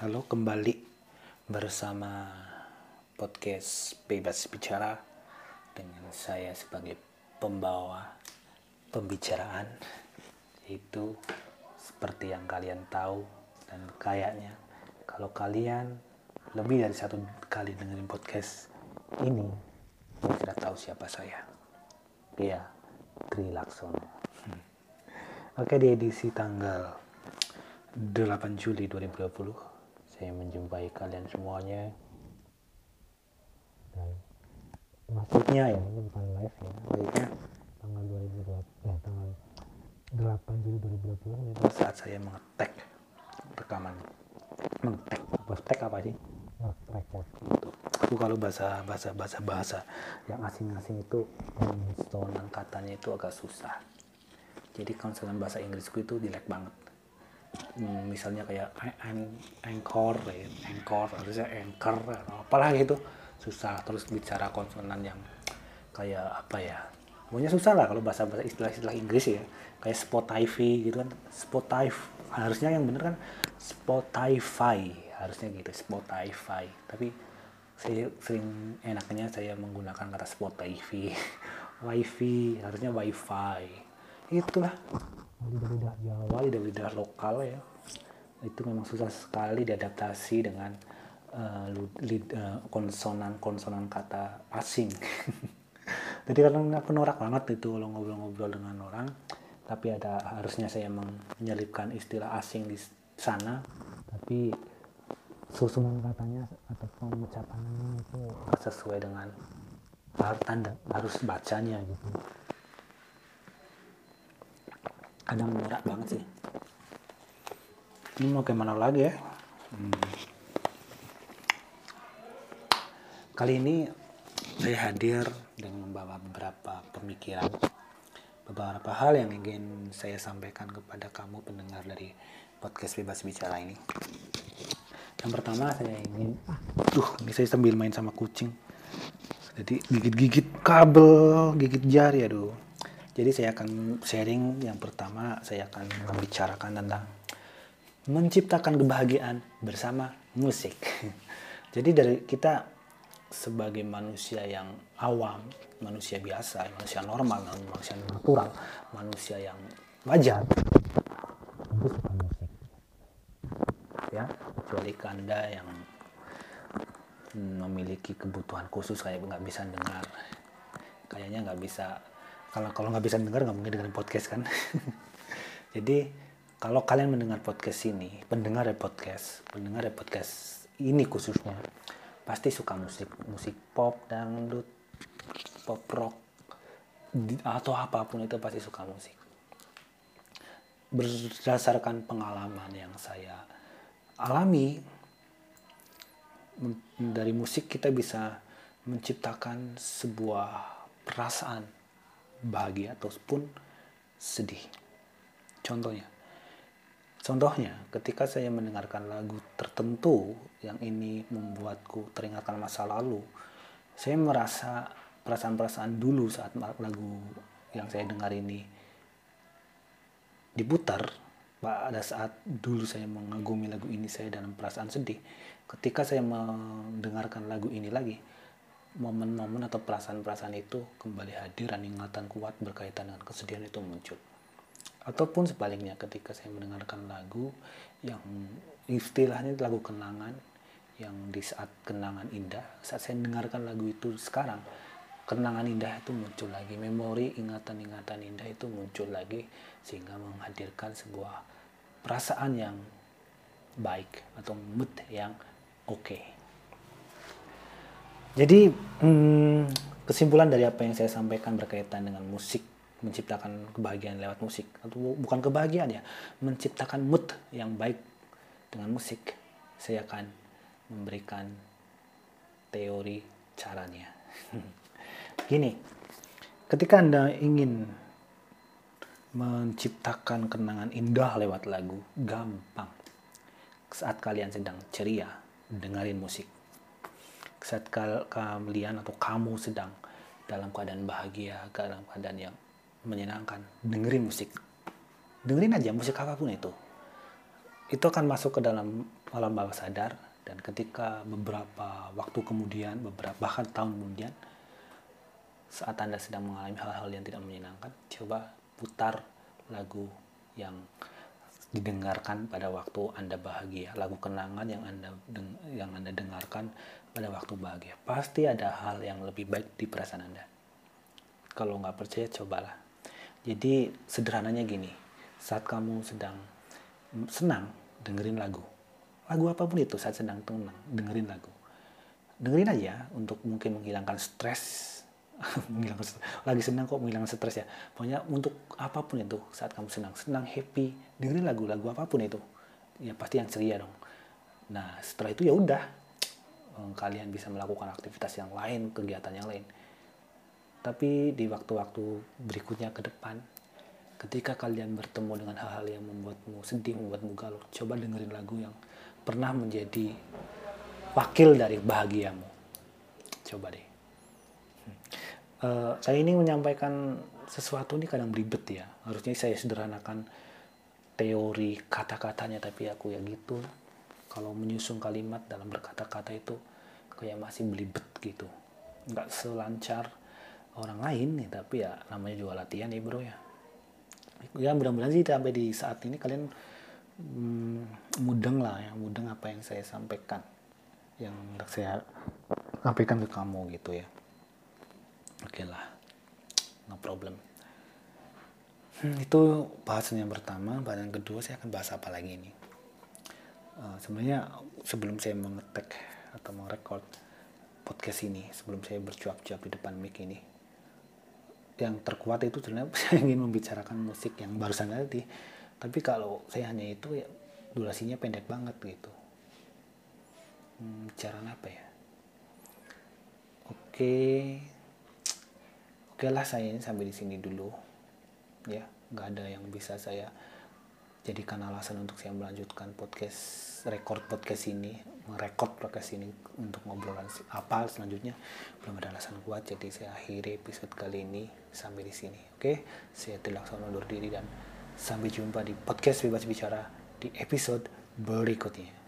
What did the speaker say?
Halo kembali bersama podcast Bebas Bicara dengan saya sebagai pembawa pembicaraan itu seperti yang kalian tahu dan kayaknya kalau kalian lebih dari satu kali dengerin podcast ini sudah tahu siapa saya. Iya, Tri Laksono. Oke di edisi tanggal 8 Juli 2020 saya menjumpai kalian semuanya. Dan maksudnya ya ini bukan live ya. Maksudnya tanggal 2020 eh tanggal 8 Juli 2020 itu saat saya mengetek rekaman. Mengetek apa tek apa sih? Itu aku kalau bahasa bahasa bahasa bahasa yang asing-asing itu konsonan katanya itu agak susah. Jadi konsonan bahasa Inggrisku itu jelek banget. hmm, misalnya kayak anchor ya, anchor harusnya anchor apalah gitu. Susah terus bicara konsonan yang kayak apa ya pokoknya susah lah kalau bahasa bahasa istilah-istilah Inggris ya. Kayak Spotify gitu kan Spotify harusnya yang bener kan Spotify harusnya gitu Spotify. Tapi saya sering enaknya saya menggunakan kata Spotify. Wifi harusnya wifi. Itulah lidah-lidah Jawa, lidah-lidah lokal ya itu memang susah sekali diadaptasi dengan uh, konsonan-konsonan kata asing. Jadi kadang aku norak banget itu kalau ngobrol-ngobrol dengan orang, tapi ada harusnya saya menyelipkan istilah asing di sana, tapi susunan katanya atau pengucapannya itu sesuai dengan tanda harus bacanya gitu kadang norak banget sih. Ini mau gimana lagi ya? Hmm. kali ini saya hadir dengan membawa beberapa pemikiran beberapa hal yang ingin saya sampaikan kepada kamu pendengar dari podcast bebas bicara ini. Yang pertama saya ingin tuh ini saya sambil main sama kucing. Jadi gigit-gigit kabel gigit jari aduh jadi saya akan sharing yang pertama saya akan membicarakan tentang menciptakan kebahagiaan bersama musik. Jadi dari kita sebagai manusia yang awam, manusia biasa, manusia normal, manusia natural, manusia yang wajar, musik. Ya, kecuali anda yang memiliki kebutuhan khusus kayak nggak bisa dengar, kayaknya nggak bisa kalau kalau nggak bisa dengar nggak mungkin dengerin podcast kan? Jadi kalau kalian mendengar podcast ini pendengar ya podcast pendengar ya podcast ini khususnya pasti suka musik musik pop dangdut pop rock atau apa pun itu pasti suka musik. Berdasarkan pengalaman yang saya alami dari musik kita bisa menciptakan sebuah perasaan bahagia ataupun sedih. Contohnya, contohnya ketika saya mendengarkan lagu tertentu yang ini membuatku teringatkan masa lalu, saya merasa perasaan-perasaan dulu saat lagu yang saya dengar ini diputar pada saat dulu saya mengagumi lagu ini saya dalam perasaan sedih ketika saya mendengarkan lagu ini lagi momen-momen atau perasaan-perasaan itu kembali hadir dan ingatan kuat berkaitan dengan kesedihan itu muncul. Ataupun sebaliknya ketika saya mendengarkan lagu yang istilahnya lagu kenangan yang di saat kenangan indah, saat saya mendengarkan lagu itu sekarang, kenangan indah itu muncul lagi, memori ingatan-ingatan indah itu muncul lagi sehingga menghadirkan sebuah perasaan yang baik atau mood yang oke. Okay jadi hmm, kesimpulan dari apa yang saya sampaikan berkaitan dengan musik menciptakan kebahagiaan lewat musik atau bukan kebahagiaan ya menciptakan mood yang baik dengan musik saya akan memberikan teori caranya. Gini ketika anda ingin menciptakan kenangan indah lewat lagu gampang. Saat kalian sedang ceria dengerin musik saat kalian atau kamu sedang dalam keadaan bahagia, dalam keadaan yang menyenangkan, dengerin musik. Dengerin aja musik apa pun itu. itu akan masuk ke dalam alam bawah sadar dan ketika beberapa waktu kemudian beberapa bahkan tahun kemudian saat anda sedang mengalami hal-hal yang tidak menyenangkan coba putar lagu yang didengarkan pada waktu anda bahagia. Lagu kenangan yang anda yang anda dengarkan pada waktu bahagia. Pasti ada hal yang lebih baik di perasaan anda. Kalau nggak percaya cobalah. Jadi sederhananya gini. Saat kamu sedang senang dengerin lagu. Lagu apa pun itu saat sedang tenang dengerin lagu. Dengerin aja untuk mungkin menghilangkan stres menghilangkan stres. lagi senang kok menghilangkan stres ya pokoknya untuk apa pun itu saat kamu senang senang happy dengerin lagu-lagu apa pun itu ya pasti yang ceria dong nah setelah itu ya udah eh, kalian bisa melakukan aktivitas yang lain kegiatan yang lain tapi di waktu-waktu berikutnya ke depan ketika kalian bertemu dengan hal-hal yang membuatmu sedih membuatmu galau coba dengerin lagu yang pernah menjadi wakil dari bahagiamu. Coba deh. Uh, saya ini menyampaikan sesuatu ini kadang belibet ya. Harusnya saya sederhanakan teori kata-katanya, tapi aku ya gitu. Kalau menyusun kalimat dalam berkata-kata itu kayak masih belibet gitu. Nggak selancar orang lain nih, tapi ya namanya juga latihan ya bro ya. Ya mudah-mudahan sih sampai di saat ini kalian hmm, mudeng lah ya mudeng apa yang saya sampaikan yang saya sampaikan ke kamu gitu ya oke lah no problem. Hmm, itu bahasan yang pertama. Bahasan yang kedua saya akan bahas apa lagi ini? Uh, sebenarnya sebelum saya mengetek atau merekord podcast ini sebelum saya bercuap-cuap di depan mic ini yang terkuat itu sebenarnya saya ingin membicarakan musik yang barusan tadi. Tapi kalau saya hanya itu ya durasinya pendek banget gitu. Hmm, cara apa ya? Oke oke lah saya ini sampai di sini dulu. Ya nggak ada yang bisa saya jadikan alasan untuk saya melanjutkan podcast record podcast ini merekod podcast ini untuk ngobrolan apa selanjutnya. Belum ada alasan kuat jadi saya akhiri episode kali ini sampai di sini oke? Saya Tilaksono undur diri dan Sampai jumpa di podcast Bebas Bicara di episode berikutnya.